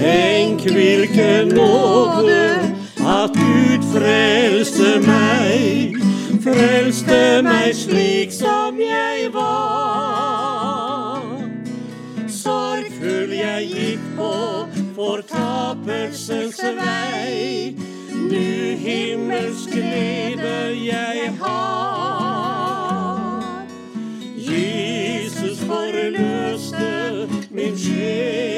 Tenk hvilken nåde at Gud frelste meg, frelste meg slik som jeg var. Sorgfull jeg gikk på fortapelsens vei, nu himmelsk glede jeg har. Jesus forløste min sjel.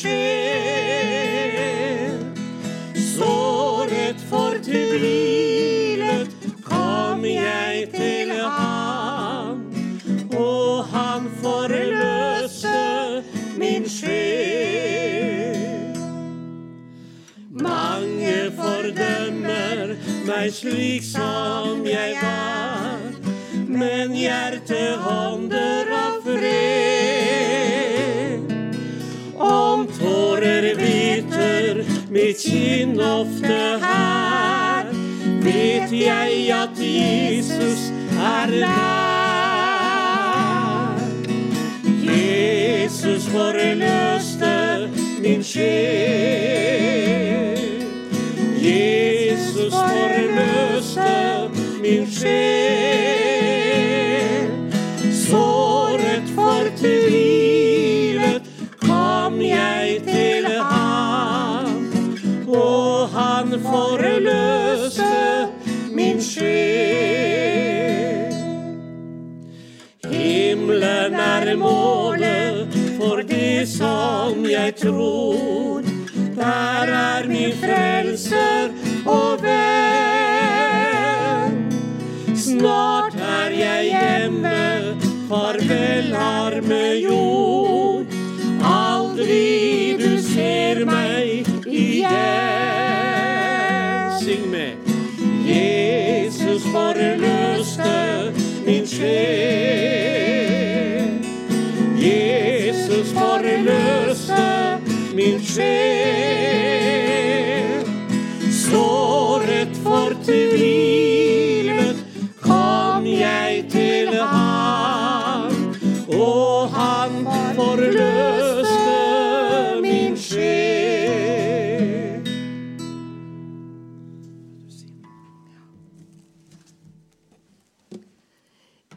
Sjel. Såret fortvilet kom jeg til ham, og han forløste min sjel. Mange fordømmer meg slik som jeg var, men hjertet hånder kinn ofte her, vet jeg at Jesus er nær. Jesus forløste min sjel. Jesus forløste min sjel. Tror. Der er min frelser og venn. Snart er jeg hjemme, farvel sjel. Såret fortvilet kom jeg til ham, og han forløste min sjel.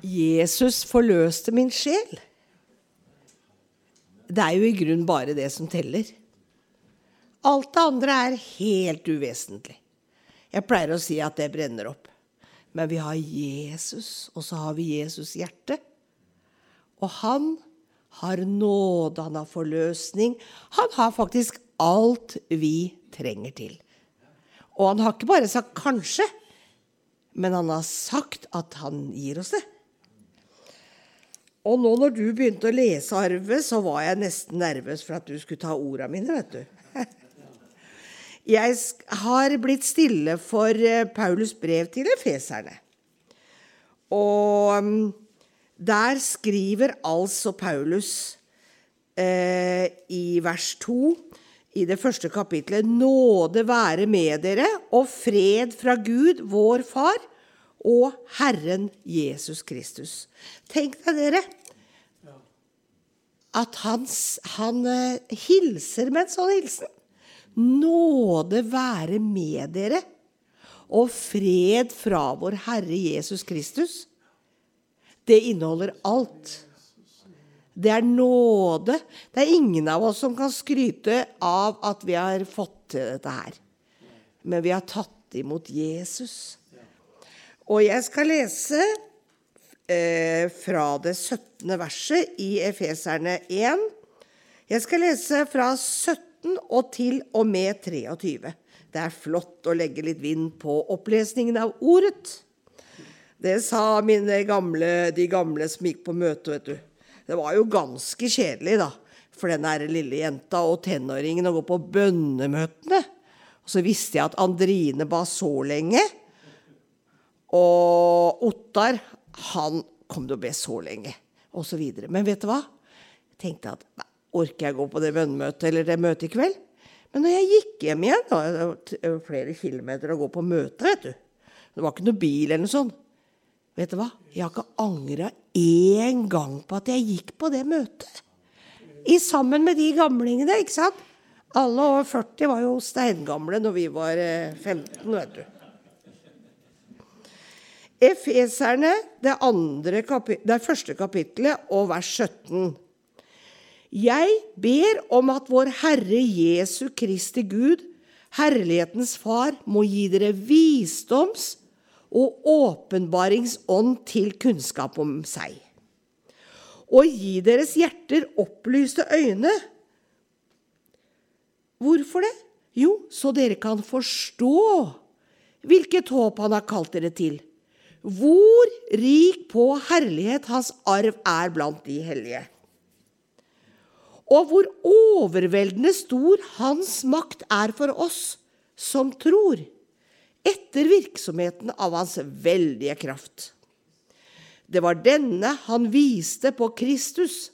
Jesus forløste min sjel. Det er jo i grunn bare det som teller. Alt det andre er helt uvesentlig. Jeg pleier å si at det brenner opp. Men vi har Jesus, og så har vi Jesus hjerte. Og han har nåde, han har forløsning. Han har faktisk alt vi trenger til. Og han har ikke bare sagt 'kanskje', men han har sagt at han gir oss det. Og nå når du begynte å lese Arve, så var jeg nesten nervøs for at du skulle ta orda mine, vet du. Jeg har blitt stille for eh, Paulus brev til efeserne. Og mm, der skriver altså Paulus eh, i vers 2 i det første kapitlet Nåde være med dere og fred fra Gud, vår Far, og Herren Jesus Kristus. Tenk deg dere at han, han eh, hilser med en sånn hilsen. Nåde være med dere og fred fra vår Herre Jesus Kristus. Det inneholder alt. Det er nåde. Det er ingen av oss som kan skryte av at vi har fått til dette her. Men vi har tatt imot Jesus. Og jeg skal lese eh, fra det 17. verset i Efeserne 1. Jeg skal lese fra 17 og til og med 23. Det er flott å legge litt vind på opplesningen av ordet. Det sa mine gamle, de gamle som gikk på møte, vet du. Det var jo ganske kjedelig, da, for den der lille jenta og tenåringen å gå på bønnemøtene. Og så visste jeg at Andrine ba så lenge. Og Ottar, han kom til å be så lenge, og så videre. Men vet du hva? Jeg tenkte at nei, orker jeg gå på det bønnemøtet eller det møtet i kveld? Men når jeg gikk hjem igjen, da, det var flere kilometer å gå på møte, vet du. Det var ikke noe bil eller noe sånt. Vet du hva? Jeg har ikke angra én gang på at jeg gikk på det møtet. I sammen med de gamlingene, ikke sant? Alle over 40 var jo steingamle når vi var 15, eh, vet du. Efeserne, det, det første kapittelet og vers 17. Jeg ber om at vår Herre Jesu Kristi Gud, Herlighetens Far, må gi dere visdoms- og åpenbaringsånd til kunnskap om seg. Og gi deres hjerter opplyste øyne. Hvorfor det? Jo, så dere kan forstå hvilket håp han har kalt dere til hvor rik på herlighet hans arv er blant de hellige. Og hvor overveldende stor hans makt er for oss som tror, etter virksomheten av hans veldige kraft. Det var denne han viste på Kristus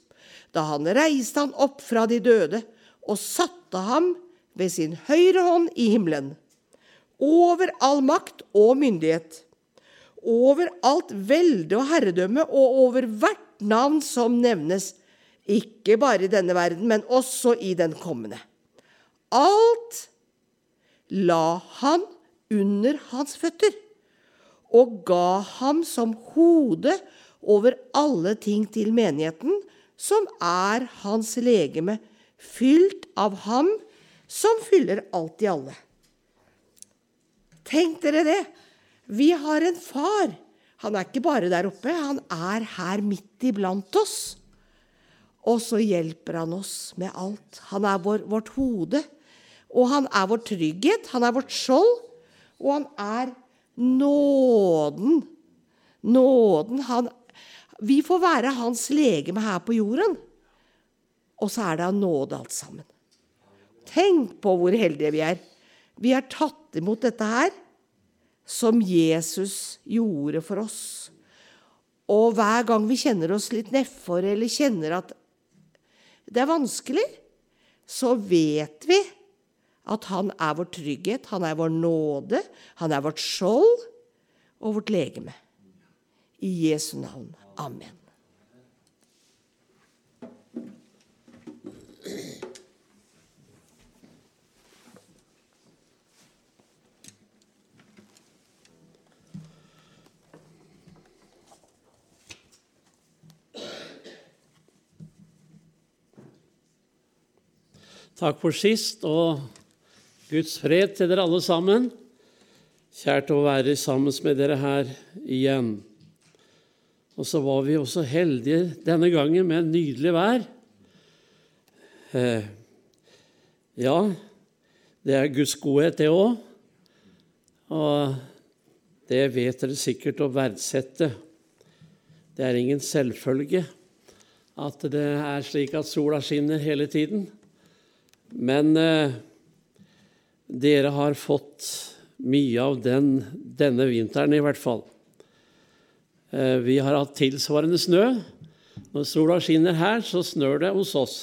da han reiste han opp fra de døde og satte ham ved sin høyre hånd i himmelen, over all makt og myndighet over alt velde og herredømme og over hvert navn som nevnes, ikke bare i denne verden, men også i den kommende. Alt la han under hans føtter og ga ham som hode over alle ting til menigheten, som er hans legeme, fylt av ham som fyller alt i alle. Tenk dere det! Vi har en far. Han er ikke bare der oppe, han er her midt iblant oss. Og så hjelper han oss med alt. Han er vår, vårt hode. Og han er vår trygghet, han er vårt skjold, og han er nåden. Nåden han, Vi får være hans legeme her på jorden. Og så er det av nåde alt sammen. Tenk på hvor heldige vi er. Vi har tatt imot dette her som Jesus gjorde for oss. Og hver gang vi kjenner oss litt nedfor eller kjenner at det er vanskelig, så vet vi at han er vår trygghet, han er vår nåde, han er vårt skjold og vårt legeme. I Jesu navn. Amen. Takk for sist, og Guds fred til dere alle sammen. Kjært å være sammen med dere her igjen. Og så var vi også heldige denne gangen med nydelig vær. Eh, ja, det er Guds godhet, det òg. Og det vet dere sikkert å verdsette. Det er ingen selvfølge at det er slik at sola skinner hele tiden. Men eh, dere har fått mye av den denne vinteren, i hvert fall. Eh, vi har hatt tilsvarende snø. Når sola skinner her, så snør det hos oss.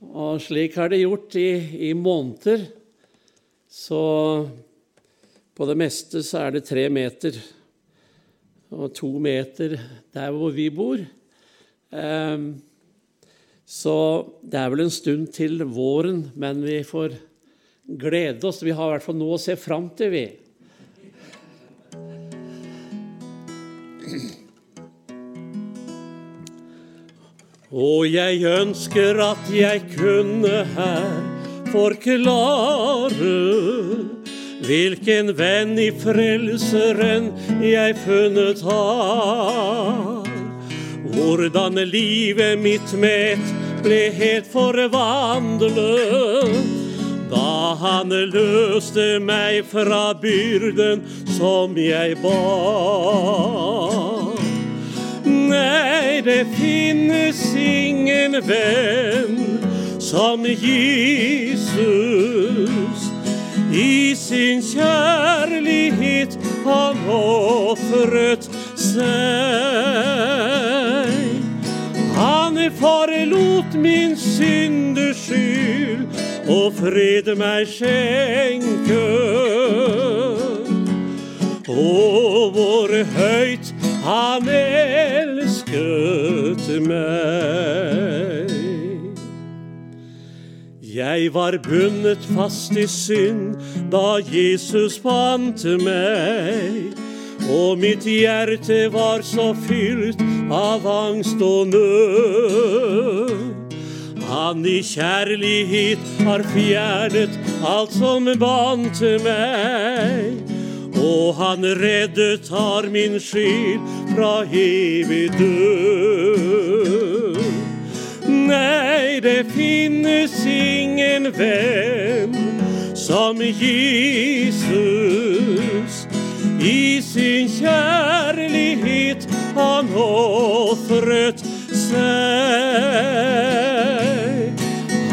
Og slik har det gjort i, i måneder. Så på det meste så er det tre meter. Og to meter der hvor vi bor. Eh, så det er vel en stund til våren, men vi får glede oss. Vi har i hvert fall noe å se fram til, vi. Og jeg ønsker at jeg kunne her forklare hvilken venn i Frelseren jeg funnet har. Hvordan livet mitt med et ble helt forvandlet da han løste meg fra byrden som jeg bar. Nei, det finnes ingen venn som Jesus. I sin kjærlighet han ofret seg. Forlot min synders skyld og fred meg skjenke. Å, hvor høyt han elsket meg. Jeg var bundet fast i synd da Jesus fant meg. Og mitt hjerte var så fylt av angst og nød. Han i kjærlighet har fjernet alt som bandt meg. Og han reddet har min sjel fra evig død. Nei, det finnes ingen venn som Jesus. I sin kjærlighet han ofret seg.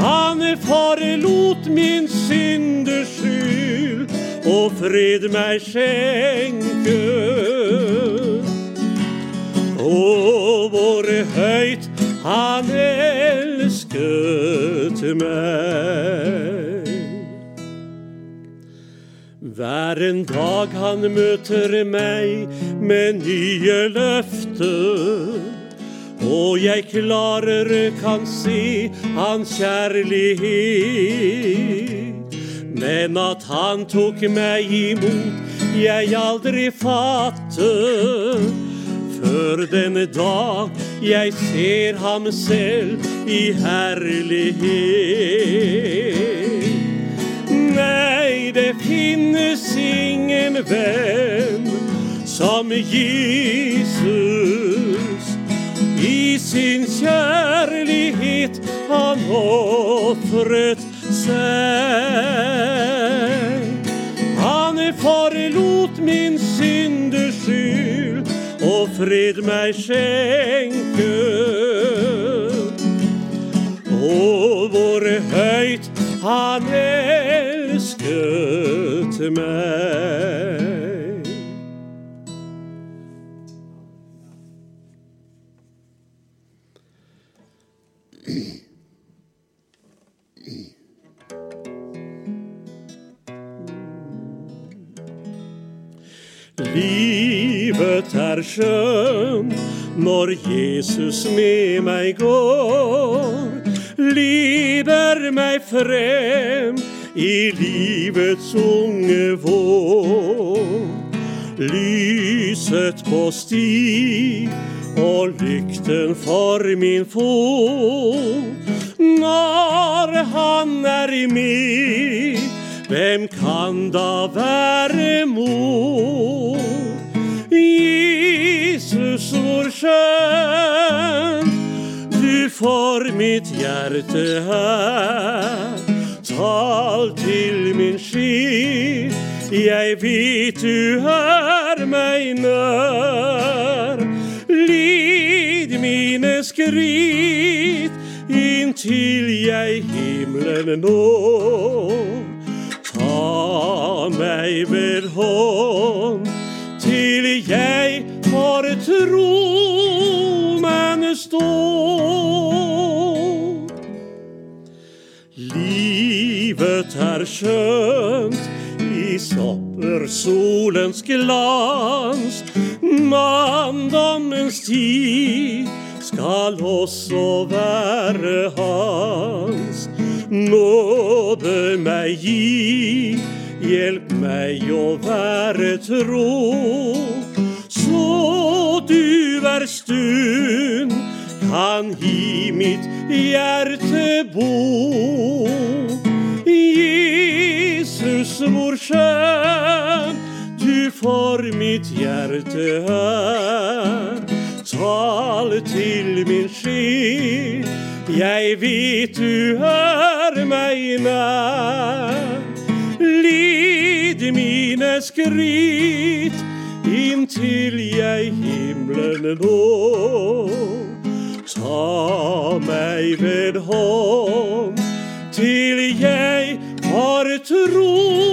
Han forlot min synders skyld og fred meg skjenke. Å, hvor høyt han elsket meg. Hver en dag han møter meg med nye løfter. Og jeg klarere kan se hans kjærlighet. Men at han tok meg imot, jeg aldri fatte. Før denne dag jeg ser ham selv i herlighet. Det finnes ingen venn som Jesus. I sin kjærlighet han ofret seg. Han forlot min synders skyld og fred meg skjenke. Og hvor høyt han elsket meg. Livet er skjønt når Jesus med meg går. lider meg frem i livets unge vår. Lyset på sti og lykten for min fot. Når han er i meg, hvem kan da være mot? Jesus, hvor skjønn du får mitt hjerte her. Tal til min sjel, jeg vet du er meg nær. Lid mine skritt inntil jeg himmelen når. Ta meg ved hånd skjønt i sommersolens glans. Manndommens tid skal også være hans. Nåde meg gi, hjelp meg å være tro. Så du hver stund kan gi mitt hjerte bo. Hvor skjønn du for mitt hjerte er. Tal til min sky, jeg vet du er meg nær. Lid mine skritt inntil jeg himmelen når. Ta meg ved hånd til jeg har tronen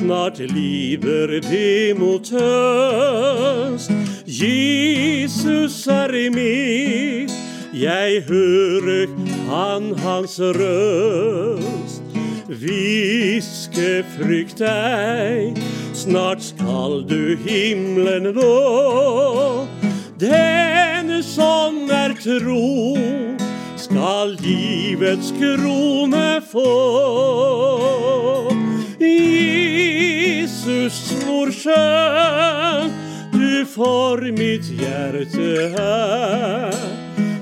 snart lider det. Jesus er i mitt Jeg hører han hans røst hviske frykt deg, snart skal du himmelen nå. Den som er tro, skal livets krone få. Jesus, hvor skjønn du for mitt hjerte er.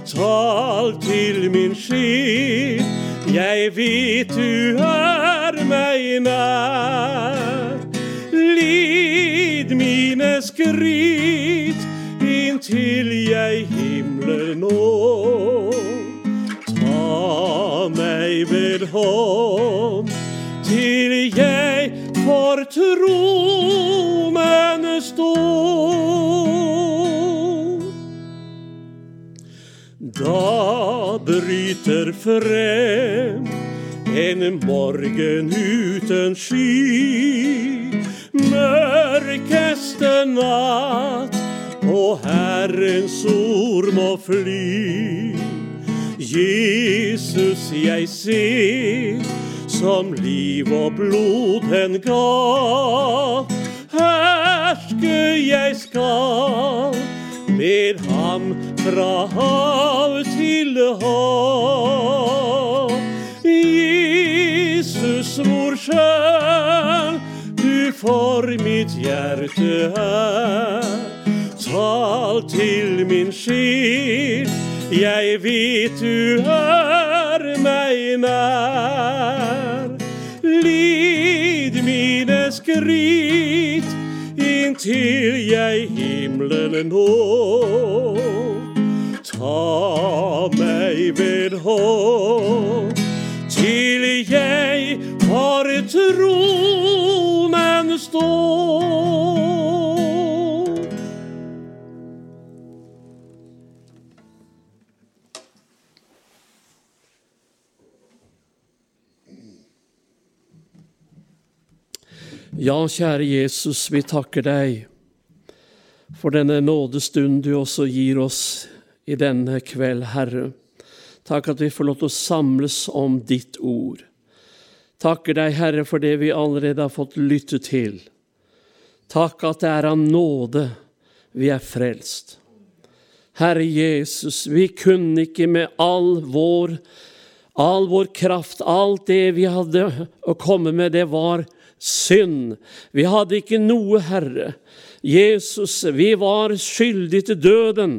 Tal til min skip, jeg vet du er meg nær. Lid mine skritt inntil jeg himmelen når. Ta meg ved hånd til jeg for tronen står. Da bryter frem en morgen uten sky. Mørkeste natt, og Herrens ord må fly. Jesus jeg ser, som liv og blod den gav. Herske jeg skal med ham fra hav til hav. Jesus, hvor skjønn du for mitt hjerte er. Tal til min sjel, jeg vet du er meg nær. Lid mine skritt inntil jeg himmelen når. Ta meg ved hånd Ja, kjære Jesus, vi takker deg for denne nådestund du også gir oss i denne kveld, Herre. Takk at vi får lov til å samles om ditt ord. Takker deg, Herre, for det vi allerede har fått lytte til. Takk at det er av nåde vi er frelst. Herre Jesus, vi kunne ikke med all vår, all vår kraft, alt det vi hadde å komme med, det var synd. Vi hadde ikke noe, Herre. Jesus, vi var skyldige til døden,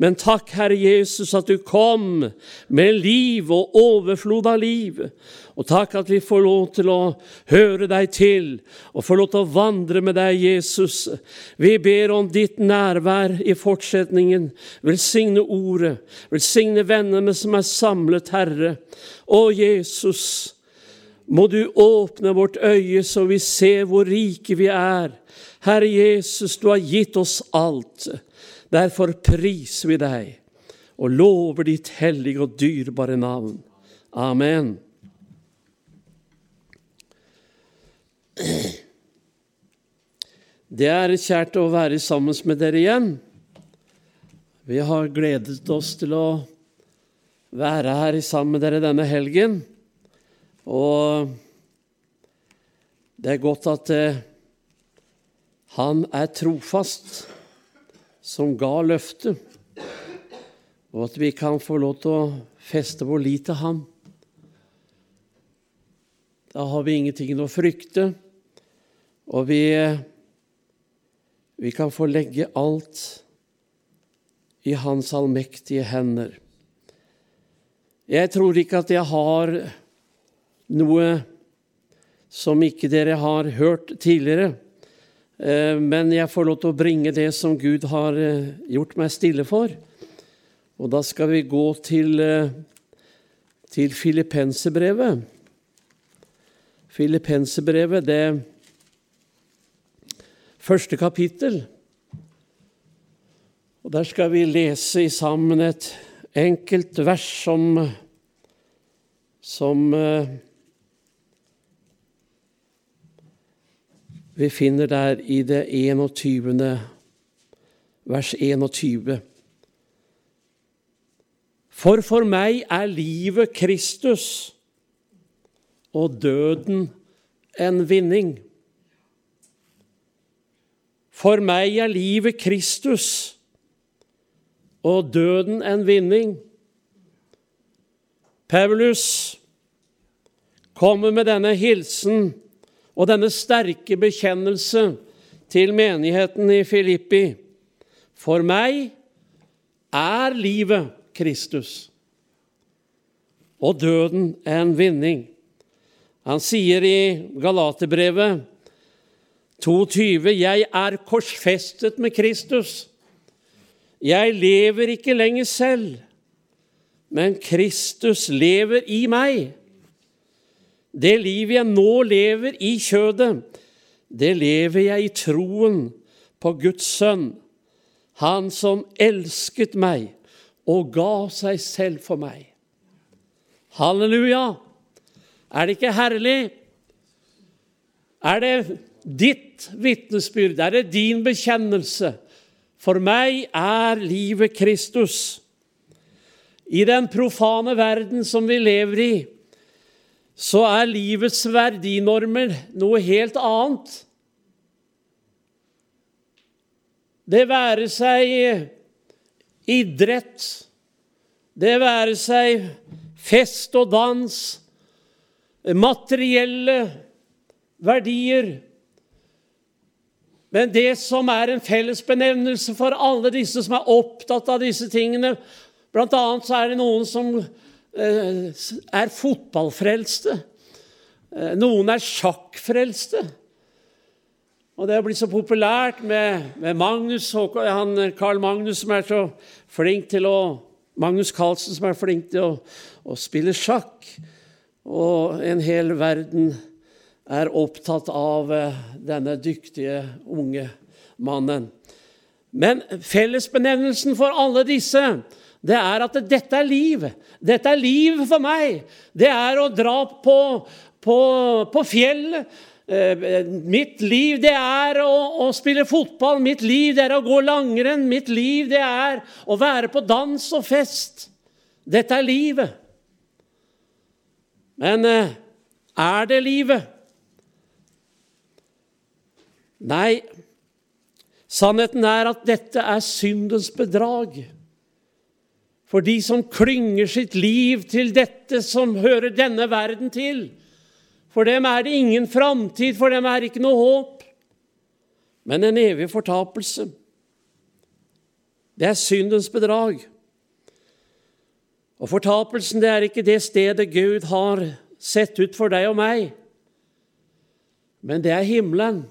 men takk, Herre Jesus, at du kom med liv og overflod av liv. Og takk at vi får lov til å høre deg til og får lov til å vandre med deg, Jesus. Vi ber om ditt nærvær i fortsetningen. Velsigne ordet, velsigne vennene som er samlet, Herre. Å, Jesus, må du åpne vårt øye så vi ser hvor rike vi er. Herre Jesus, du har gitt oss alt. Derfor priser vi deg og lover ditt hellige og dyrebare navn. Amen. Det er kjært å være sammen med dere igjen. Vi har gledet oss til å være her sammen med dere denne helgen. Og det er godt at eh, han er trofast, som ga løftet, og at vi kan få lov til å feste vår lit til ham. Da har vi ingenting å frykte, og vi, vi kan få legge alt i Hans allmektige hender. Jeg tror ikke at jeg har noe som ikke dere har hørt tidligere, men jeg får lov til å bringe det som Gud har gjort meg stille for. Og da skal vi gå til, til Filippensebrevet. Filippensebrevet, det første kapittel. Og Der skal vi lese i sammen et enkelt vers som, som vi finner der i det 21. vers 21. For for meg er livet Kristus og døden en vinning. For meg er livet Kristus og døden en vinning. Paulus kommer med denne hilsen og denne sterke bekjennelse til menigheten i Filippi. For meg er livet Kristus og døden en vinning. Han sier i Galaterbrevet 22.: Jeg er korsfestet med Kristus. Jeg lever ikke lenger selv, men Kristus lever i meg. Det livet jeg nå lever i kjødet, det lever jeg i troen på Guds sønn, han som elsket meg og ga seg selv for meg. Halleluja! Er det ikke herlig? Er det ditt vitnesbyrd? Er det din bekjennelse? For meg er livet Kristus. I den profane verden som vi lever i, så er livets verdinormer noe helt annet. Det være seg idrett, det være seg fest og dans, materielle verdier. Men det som er en fellesbenevnelse for alle disse som er opptatt av disse tingene Blant annet så er det noen som er fotballfrelste. Eh, noen er sjakkfrelste. Og det har blitt så populært med, med Magnus, han, Carl Magnus, som er så flink til å Magnus Carlsen, som er flink til å, å spille sjakk. Og en hel verden er opptatt av eh, denne dyktige unge mannen. Men fellesbenevnelsen for alle disse det er at dette er liv. Dette er liv for meg. Det er å dra på, på, på fjellet. Eh, mitt liv, det er å, å, spille fotball. Mitt liv, det er å gå langrenn. Mitt liv, det er å være på dans og fest. Dette er livet. Men eh, er det livet? Nei, sannheten er at dette er syndens bedrag. For de som klynger sitt liv til dette som hører denne verden til. For dem er det ingen framtid, for dem er det ikke noe håp, men en evig fortapelse. Det er syndens bedrag. Og fortapelsen det er ikke det stedet Gud har sett ut for deg og meg, men det er himmelen.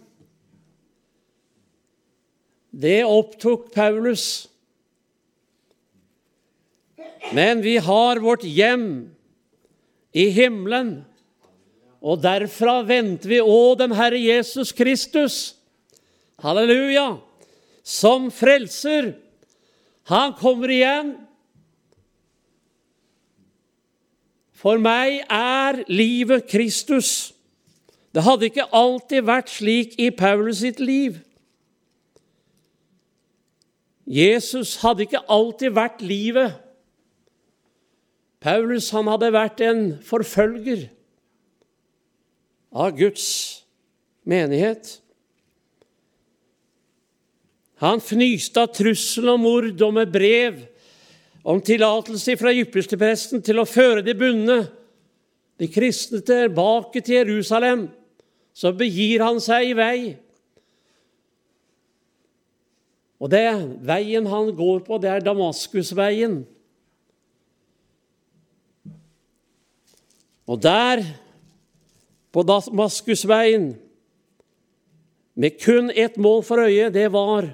Det opptok Paulus men vi har vårt hjem i himmelen, og derfra venter vi òg den Herre Jesus Kristus. Halleluja! Som frelser. Han kommer igjen. For meg er livet Kristus. Det hadde ikke alltid vært slik i Paulus sitt liv. Jesus hadde ikke alltid vært livet. Paulus han hadde vært en forfølger av Guds menighet. Han fnyste av trussel om mord og med brev om tillatelse fra ypperstepresten til å føre de bundne, de kristne, tilbake til Jerusalem. Så begir han seg i vei. Og det veien han går på, det er Damaskusveien. Og der, på Damaskusveien, med kun ett mål for øye, det var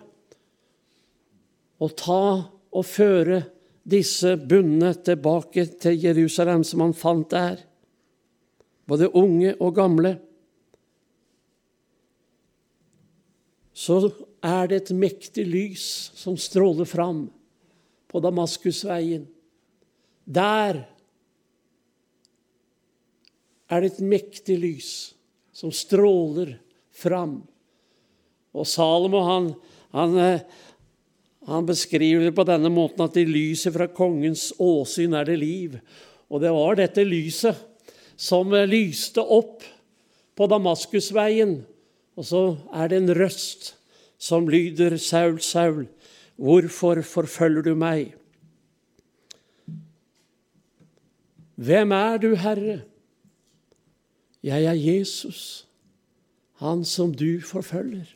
å ta og føre disse bundne tilbake til Jerusalem, som han fant der, både unge og gamle. Så er det et mektig lys som stråler fram på Damaskusveien. Der er det et mektig lys som stråler fram. Og Salomo han, han, eh, Han beskriver det på denne måten at i lyset fra kongens åsyn er det liv. Og det var dette lyset som lyste opp på Damaskusveien. Og så er det en røst som lyder, Saul, Saul, hvorfor forfølger du meg? Hvem er du, Herre? Jeg er Jesus, han som du forfølger.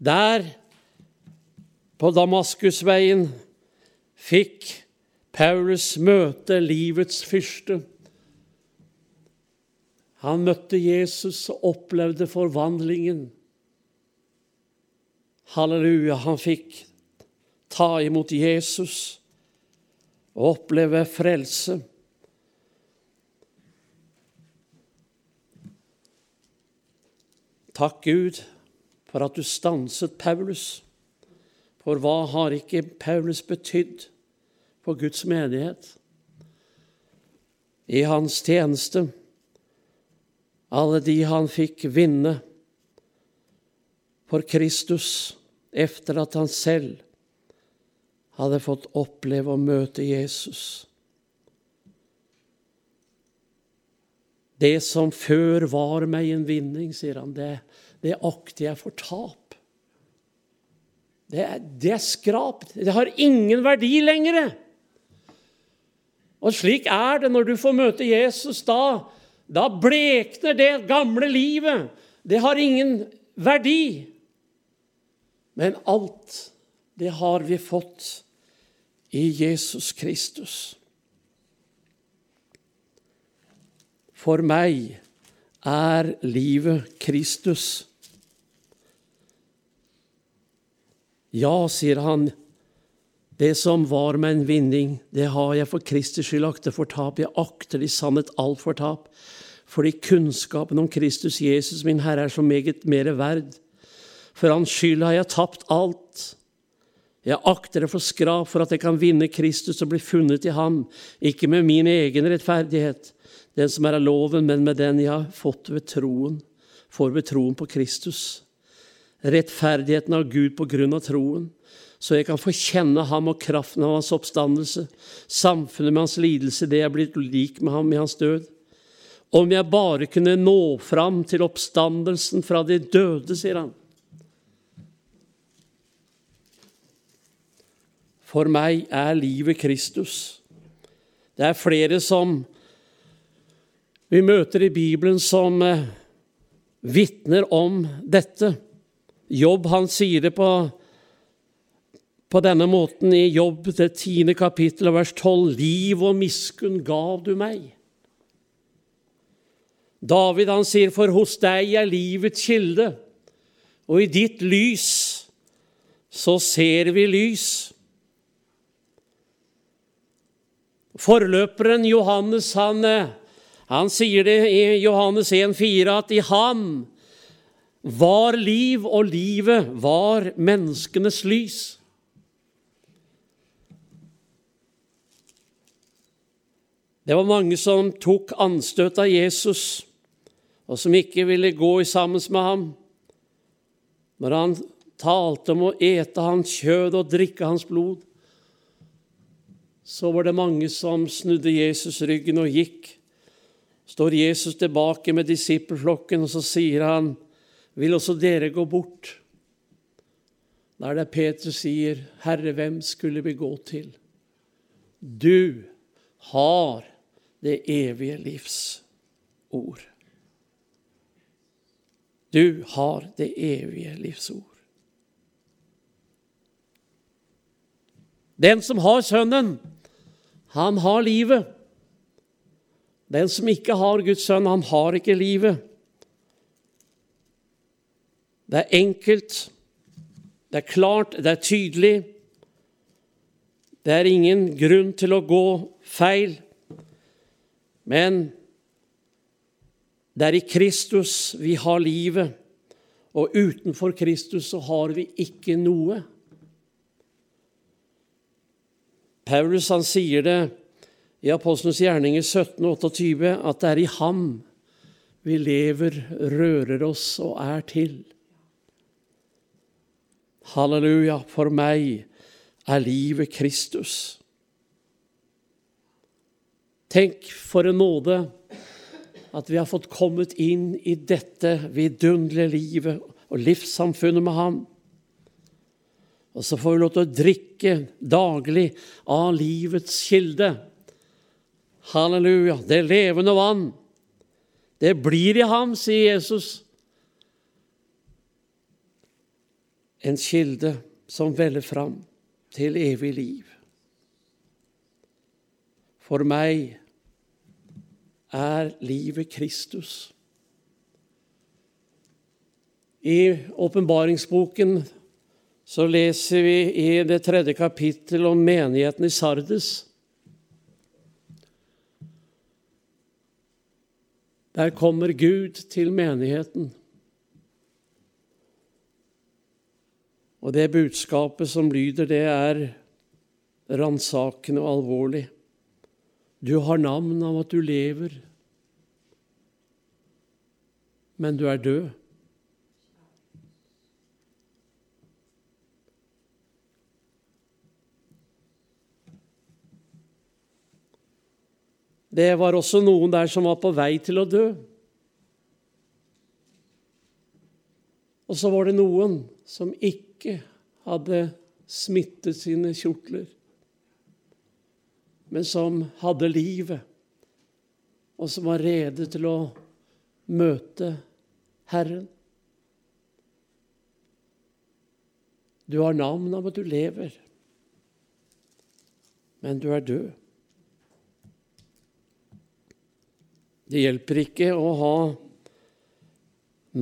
Der, på Damaskusveien, fikk Paulus møte livets fyrste. Han møtte Jesus og opplevde forvandlingen. Halleluja, han fikk ta imot Jesus og oppleve frelse. Takk, Gud, for at du stanset Paulus. For hva har ikke Paulus betydd for Guds menighet? I hans tjeneste, alle de han fikk vinne for Kristus efter at han selv hadde fått oppleve å møte Jesus. Det som før var meg en vinning, sier han, det, det akter jeg for tap. Det, det er skrapt. Det har ingen verdi lenger. Og slik er det når du får møte Jesus. Da, da blekner det gamle livet. Det har ingen verdi. Men alt, det har vi fått i Jesus Kristus. For meg er livet Kristus. Ja, sier han, det som var meg en vinning, det har jeg for Kristi skyld akter for tap. Jeg akter i sannhet alt for tap, fordi kunnskapen om Kristus Jesus, min Herre, er så meget mere verd. For hans skyld har jeg tapt alt. Jeg akter det for skrap for at jeg kan vinne Kristus og bli funnet i ham, ikke med min egen rettferdighet, den som er av loven, men med den jeg har fått ved troen, får ved troen på Kristus. Rettferdigheten av Gud på grunn av troen, så jeg kan få kjenne ham og kraften av hans oppstandelse, samfunnet med hans lidelse, det jeg er blitt lik med ham i hans død. Om jeg bare kunne nå fram til oppstandelsen fra de døde, sier han. For meg er livet Kristus. Det er flere som vi møter i Bibelen som eh, vitner om dette. Jobb han sier det på, på denne måten i Jobb, det tiende kapittel, vers tolv. Liv og miskunn gav du meg. David han sier, for hos deg er livets kilde, og i ditt lys så ser vi lys. Forløperen Johannes han, eh, han sier det i Johannes 1,4 at i ham var liv, og livet var menneskenes lys. Det var mange som tok anstøt av Jesus, og som ikke ville gå sammen med ham. Når han talte om å ete hans kjød og drikke hans blod, så var det mange som snudde Jesus ryggen og gikk. Står Jesus tilbake med disippelflokken, og så sier han, 'Vil også dere gå bort?' Da er det Peter sier, 'Herre, hvem skulle vi gå til?' Du har det evige livs ord. Du har det evige livs ord. Den som har Sønnen, han har livet. Den som ikke har Guds sønn, han har ikke livet. Det er enkelt, det er klart, det er tydelig. Det er ingen grunn til å gå feil. Men det er i Kristus vi har livet, og utenfor Kristus så har vi ikke noe. Paulus han sier det i Apostelens gjerninger 1728 at det er i ham vi lever, rører oss og er til. Halleluja, for meg er livet Kristus. Tenk for en nåde at vi har fått kommet inn i dette vidunderlige livet og livssamfunnet med Ham. Og så får vi lov til å drikke daglig av livets kilde. Halleluja, det levende vann. Det blir i ham, sier Jesus. En kilde som veller fram til evig liv. For meg er livet Kristus. I åpenbaringsboken så leser vi i det tredje kapittel om menigheten i Sardes. Der kommer Gud til menigheten. Og det budskapet som lyder, det er ransakende og alvorlig. Du har navn av at du lever, men du er død. Det var også noen der som var på vei til å dø. Og så var det noen som ikke hadde smittet sine kjortler, men som hadde livet, og som var rede til å møte Herren. Du har navn av at du lever, men du er død. Det hjelper ikke å ha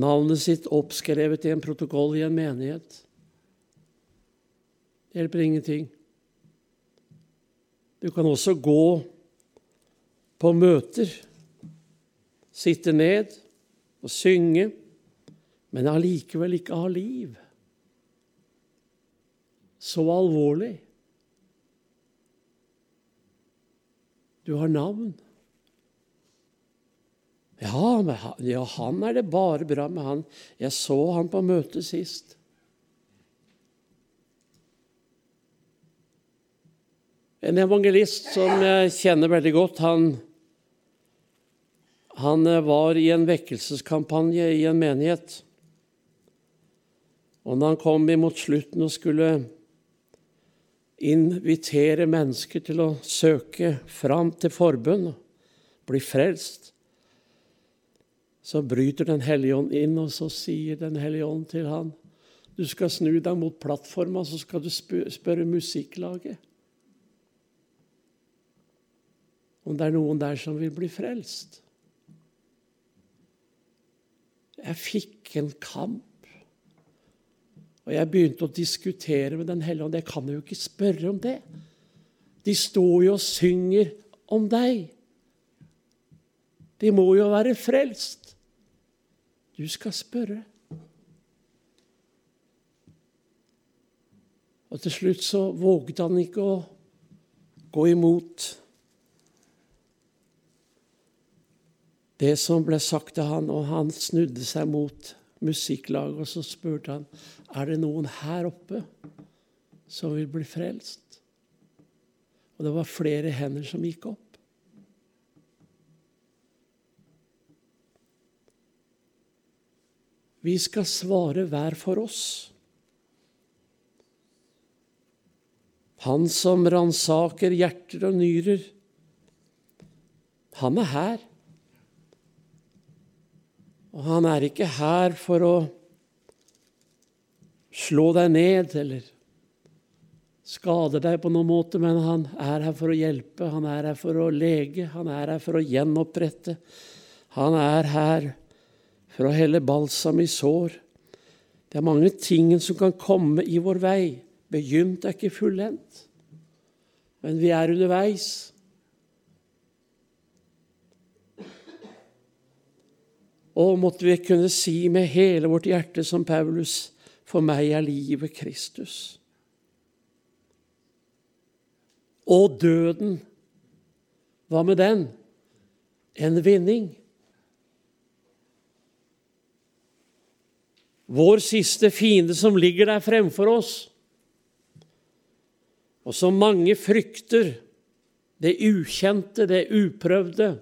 navnet sitt oppskrevet i en protokoll i en menighet. Det hjelper ingenting. Du kan også gå på møter, sitte ned og synge, men allikevel ikke ha liv. Så alvorlig. Du har navn. Ja, han, ja, han er det bare bra med han. Jeg så han på møtet sist. En evangelist som jeg kjenner veldig godt, han, han var i en vekkelseskampanje i en menighet. Og når han kom imot slutten og skulle invitere mennesker til å søke fram til forbønn og bli frelst, så bryter Den hellige ånd inn, og så sier Den hellige ånd til han, du skal snu deg mot plattforma, så skal du spørre musikklaget om det er noen der som vil bli frelst. Jeg fikk en kamp, og jeg begynte å diskutere med Den hellige ånd. Jeg kan jo ikke spørre om det. De står jo og synger om deg. De må jo være frelst. Du skal spørre. Og til slutt så våget han ikke å gå imot det som ble sagt til han, og han snudde seg mot musikklaget, og så spurte han er det noen her oppe som vil bli frelst. Og det var flere hender som gikk opp. Vi skal svare hver for oss. Han som ransaker hjerter og nyrer, han er her. Og han er ikke her for å slå deg ned eller skade deg på noen måte, men han er her for å hjelpe, han er her for å lege, han er her for å gjenopprette. Han er her for å helle balsam i sår. Det er mange ting som kan komme i vår vei. Begynt er ikke fullendt, men vi er underveis. Og måtte vi kunne si med hele vårt hjerte som Paulus, for meg er livet Kristus. Og døden, hva med den? En vinning. Vår siste fiende som ligger der fremfor oss, og som mange frykter, det ukjente, det uprøvde.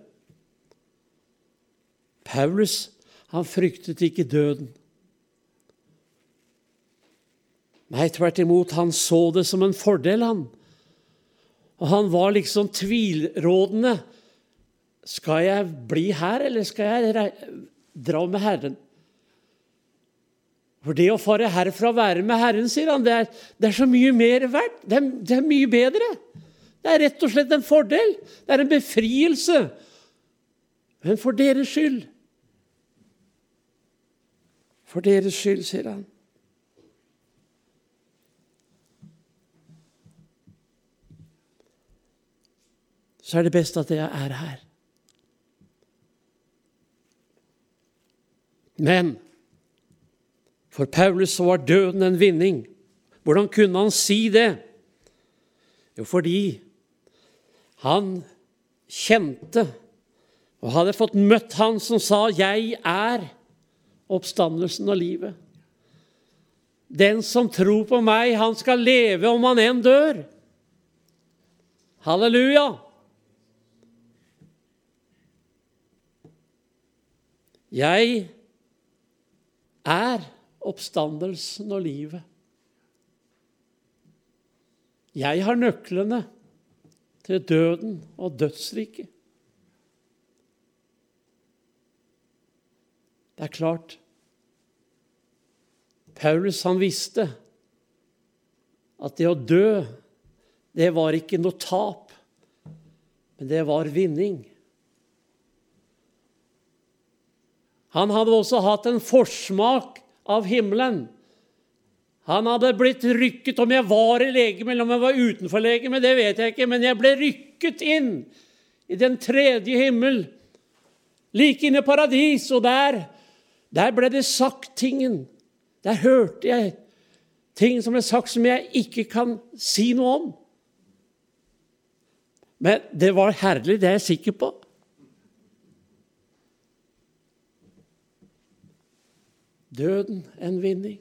Paulus, han fryktet ikke døden. Nei, tvert imot, han så det som en fordel, han. Og han var liksom tvilrådende. Skal jeg bli her, eller skal jeg dra med Herren? For det å fare herfra og være med Herren, sier han, det er, det er så mye mer verdt. Det er, det er, mye bedre. Det er rett og slett en fordel. Det er en befrielse. Men for deres skyld. For deres skyld, sier han. Så er det best at jeg er her. Men for Paulus så var døden en vinning. Hvordan kunne han si det? Jo, fordi han kjente og hadde fått møtt han som sa 'Jeg er oppstandelsen og livet'. Den som tror på meg, han skal leve om han enn dør. Halleluja! Jeg er oppstandelsen og livet. Jeg har nøklene til døden og dødsriket. Det er klart Paulus han visste at det å dø, det var ikke noe tap, men det var vinning. Han hadde også hatt en forsmak av himmelen. Han hadde blitt rykket Om jeg var i legeme eller om jeg var utenfor legeme, det vet jeg ikke, men jeg ble rykket inn i den tredje himmel, like inne i paradis, og der, der ble det sagt tingen. Der hørte jeg ting som ble sagt som jeg ikke kan si noe om. Men det var herlig, det er jeg sikker på. Døden en vinning.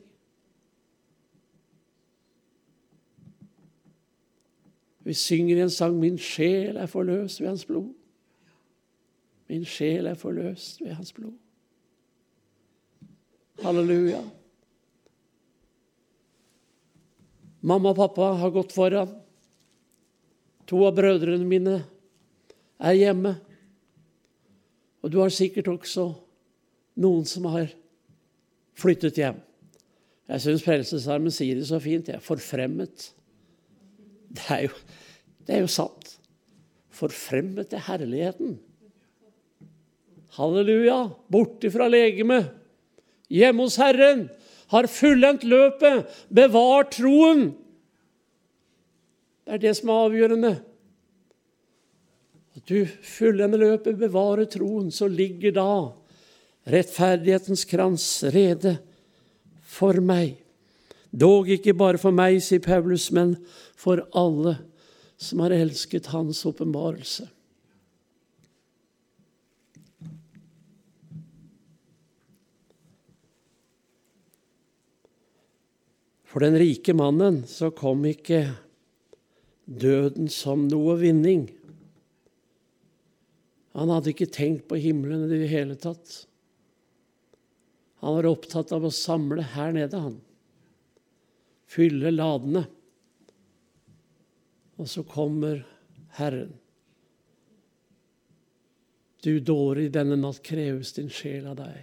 Vi synger i en sang 'Min sjel er forløst ved Hans blod'. Min sjel er forløst ved Hans blod. Halleluja. Mamma og pappa har gått foran. To av brødrene mine er hjemme. Og du har sikkert også noen som har flyttet hjem. Jeg syns Frelsesarmen sier det så fint. Jeg er forfremmet. Det er jo, det er jo sant. Forfremmet til herligheten. Halleluja! Bort fra legemet. Hjemme hos Herren. Har fullendt løpet. Bevar troen. Det er det som er avgjørende. At du fullender løpet, bevarer troen, så ligger da rettferdighetens krans rede for meg. Dog ikke bare for meg, sier Paulus, men for alle som har elsket hans åpenbarelse. For den rike mannen så kom ikke døden som noe vinning. Han hadde ikke tenkt på himmelen i det hele tatt. Han var opptatt av å samle her nede, han. Fylle ladene. Og så kommer Herren. Du dåre, i denne natt kreves din sjel av deg.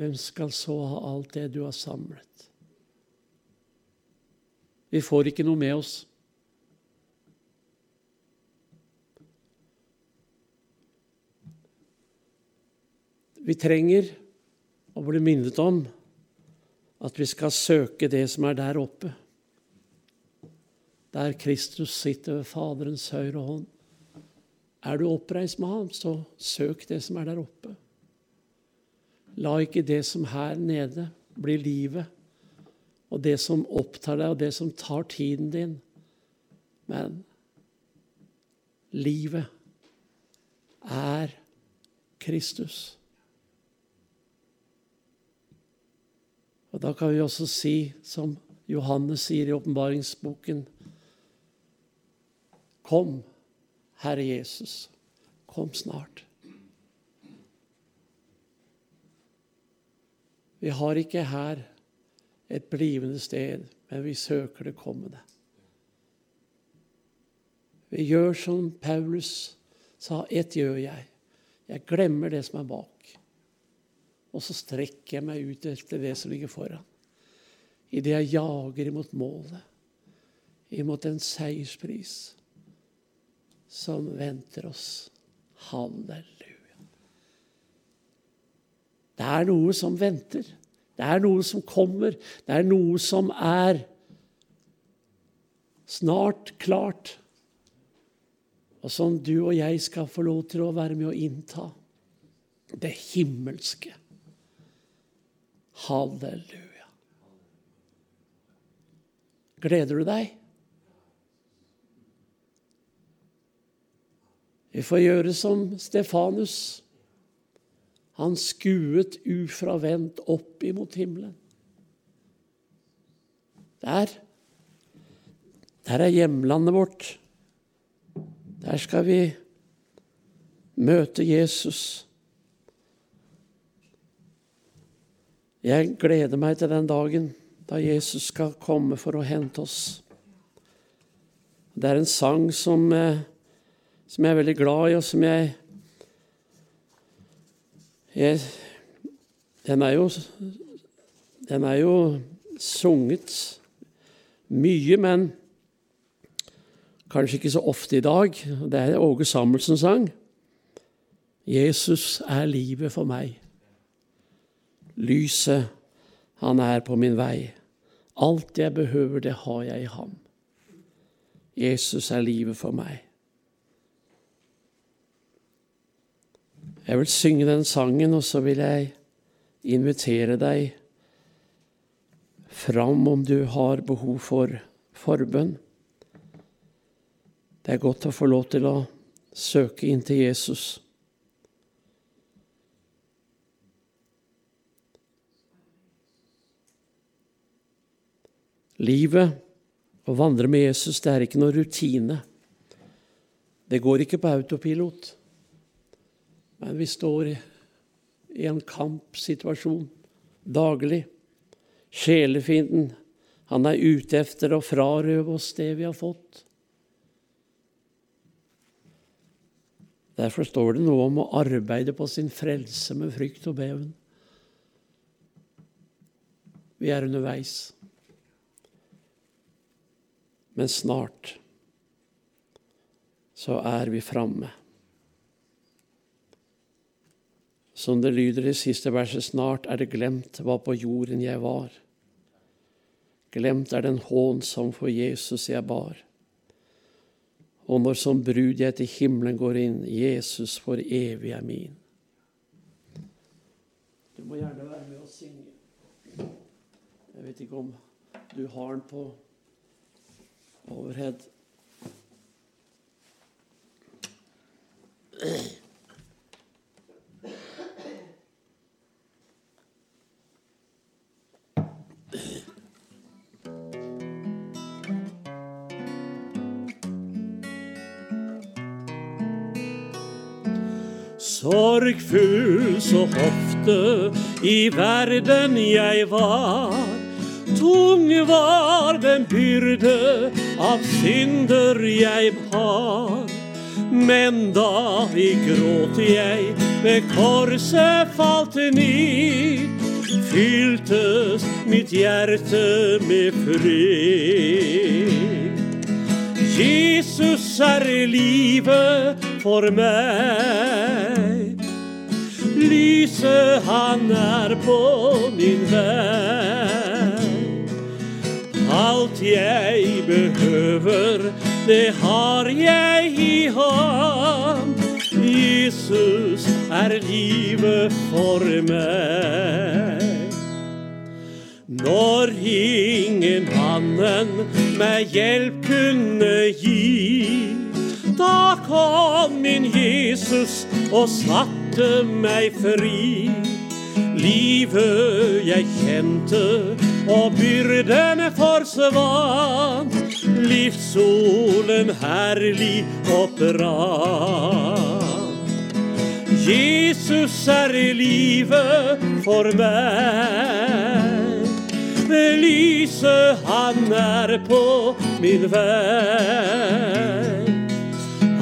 Hvem skal så ha alt det du har samlet? Vi får ikke noe med oss. Vi trenger og bli minnet om at vi skal søke det som er der oppe. Der Kristus sitter ved Faderens høyre hånd. Er du oppreist med ham, så søk det som er der oppe. La ikke det som her nede, bli livet og det som opptar deg, og det som tar tiden din. Men livet er Kristus. Og da kan vi også si, som Johannes sier i åpenbaringsboken Kom, Herre Jesus, kom snart. Vi har ikke her et blivende sted, men vi søker det kommende. Vi gjør som Paulus sa, ett gjør jeg. Jeg glemmer det som er bak. Og så strekker jeg meg ut etter det som ligger foran. Idet jeg jager imot målet, imot en seierspris som venter oss. Halleluja. Det er noe som venter. Det er noe som kommer. Det er noe som er snart klart. Og som du og jeg skal få lov til å være med å innta. Det himmelske. Halleluja. Gleder du deg? Vi får gjøre som Stefanus. Han skuet ufravendt opp imot himmelen. Der. Der er hjemlandet vårt. Der skal vi møte Jesus. Jeg gleder meg til den dagen da Jesus skal komme for å hente oss. Det er en sang som, eh, som jeg er veldig glad i, og som jeg, jeg den, er jo, den er jo sunget mye, men kanskje ikke så ofte i dag. Det er Åge Samuelsen sang. 'Jesus er livet for meg'. Lyset, han er på min vei. Alt jeg behøver, det har jeg i ham. Jesus er livet for meg. Jeg vil synge den sangen, og så vil jeg invitere deg fram om du har behov for forbønn. Det er godt å få lov til å søke inn til Jesus. Livet, å vandre med Jesus, det er ikke noe rutine. Det går ikke på autopilot. Men vi står i en kampsituasjon daglig. Sjelefienden, han er ute etter å frarøve oss det vi har fått. Derfor står det noe om å arbeide på sin frelse med frykt og beven. Vi er underveis. Men snart så er vi framme. Som det lyder i siste verset, snart er det glemt hva på jorden jeg var. Glemt er den hån som for Jesus jeg bar. Og når som brud jeg til himmelen går inn, Jesus for evig er min. Du må gjerne være med og synge. Jeg vet ikke om du har den på overhead. Sorgfull så ofte i verden jeg var. Tung var den byrde av synder jeg har. Men da i gråt jeg ved korset falt ned, fyltes mitt hjerte med fred. Jesus er livet for meg. Lyset han er på min vei. Alt jeg behøver, det har jeg i ham. Jesus er livet for meg. Når ingen annen meg hjelp kunne gi, da kom min Jesus og satte meg fri. Livet jeg kjente og byrdene forsvant. Livssolen herlig opprann. Jesus er livet for meg. Lyset han er på min vei.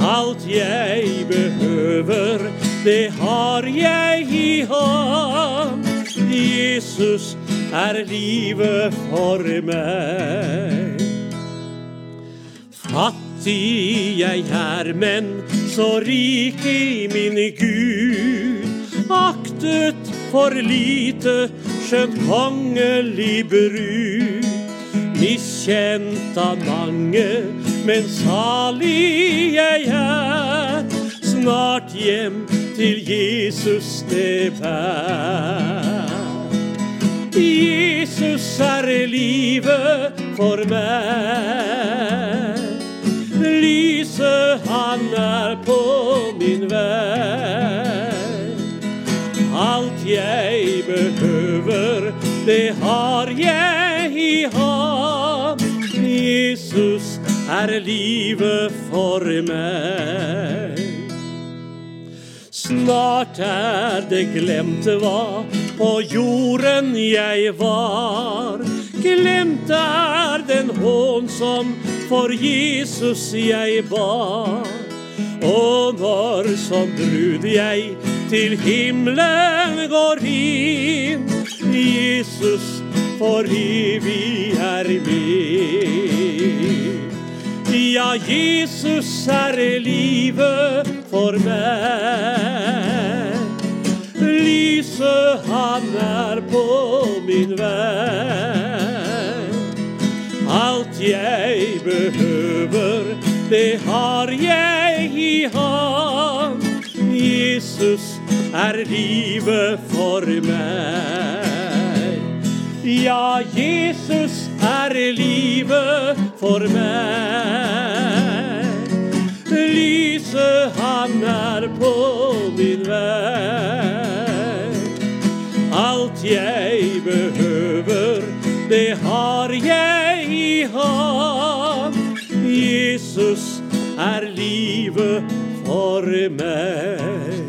Alt jeg behøver, det har jeg i ham. Jesus er livet for meg. Fattig jeg er, men så rik i min Gud. Aktet for lite, skjønt kongelig brud. Miskjent av mange, men salig jeg er. Snart hjem til Jesus det bær. Jesus er livet for meg. Lyset han er på min vei. Alt jeg behøver, det har jeg i ham. Jesus er livet for meg. Snart er det glemt hva på jorden jeg var. Glemt er den hån som for Jesus jeg bar. Og når som brud jeg til himmelen går inn, Jesus for evig er min. Ja, Jesus er livet for meg. Lyset han er på min vei. Alt jeg behøver, det har jeg i han. Jesus er livet for meg. Ja, Jesus er livet for meg. Lyset han er på min vei. Alt jeg behøver, det har jeg i ham. Jesus er livet for meg.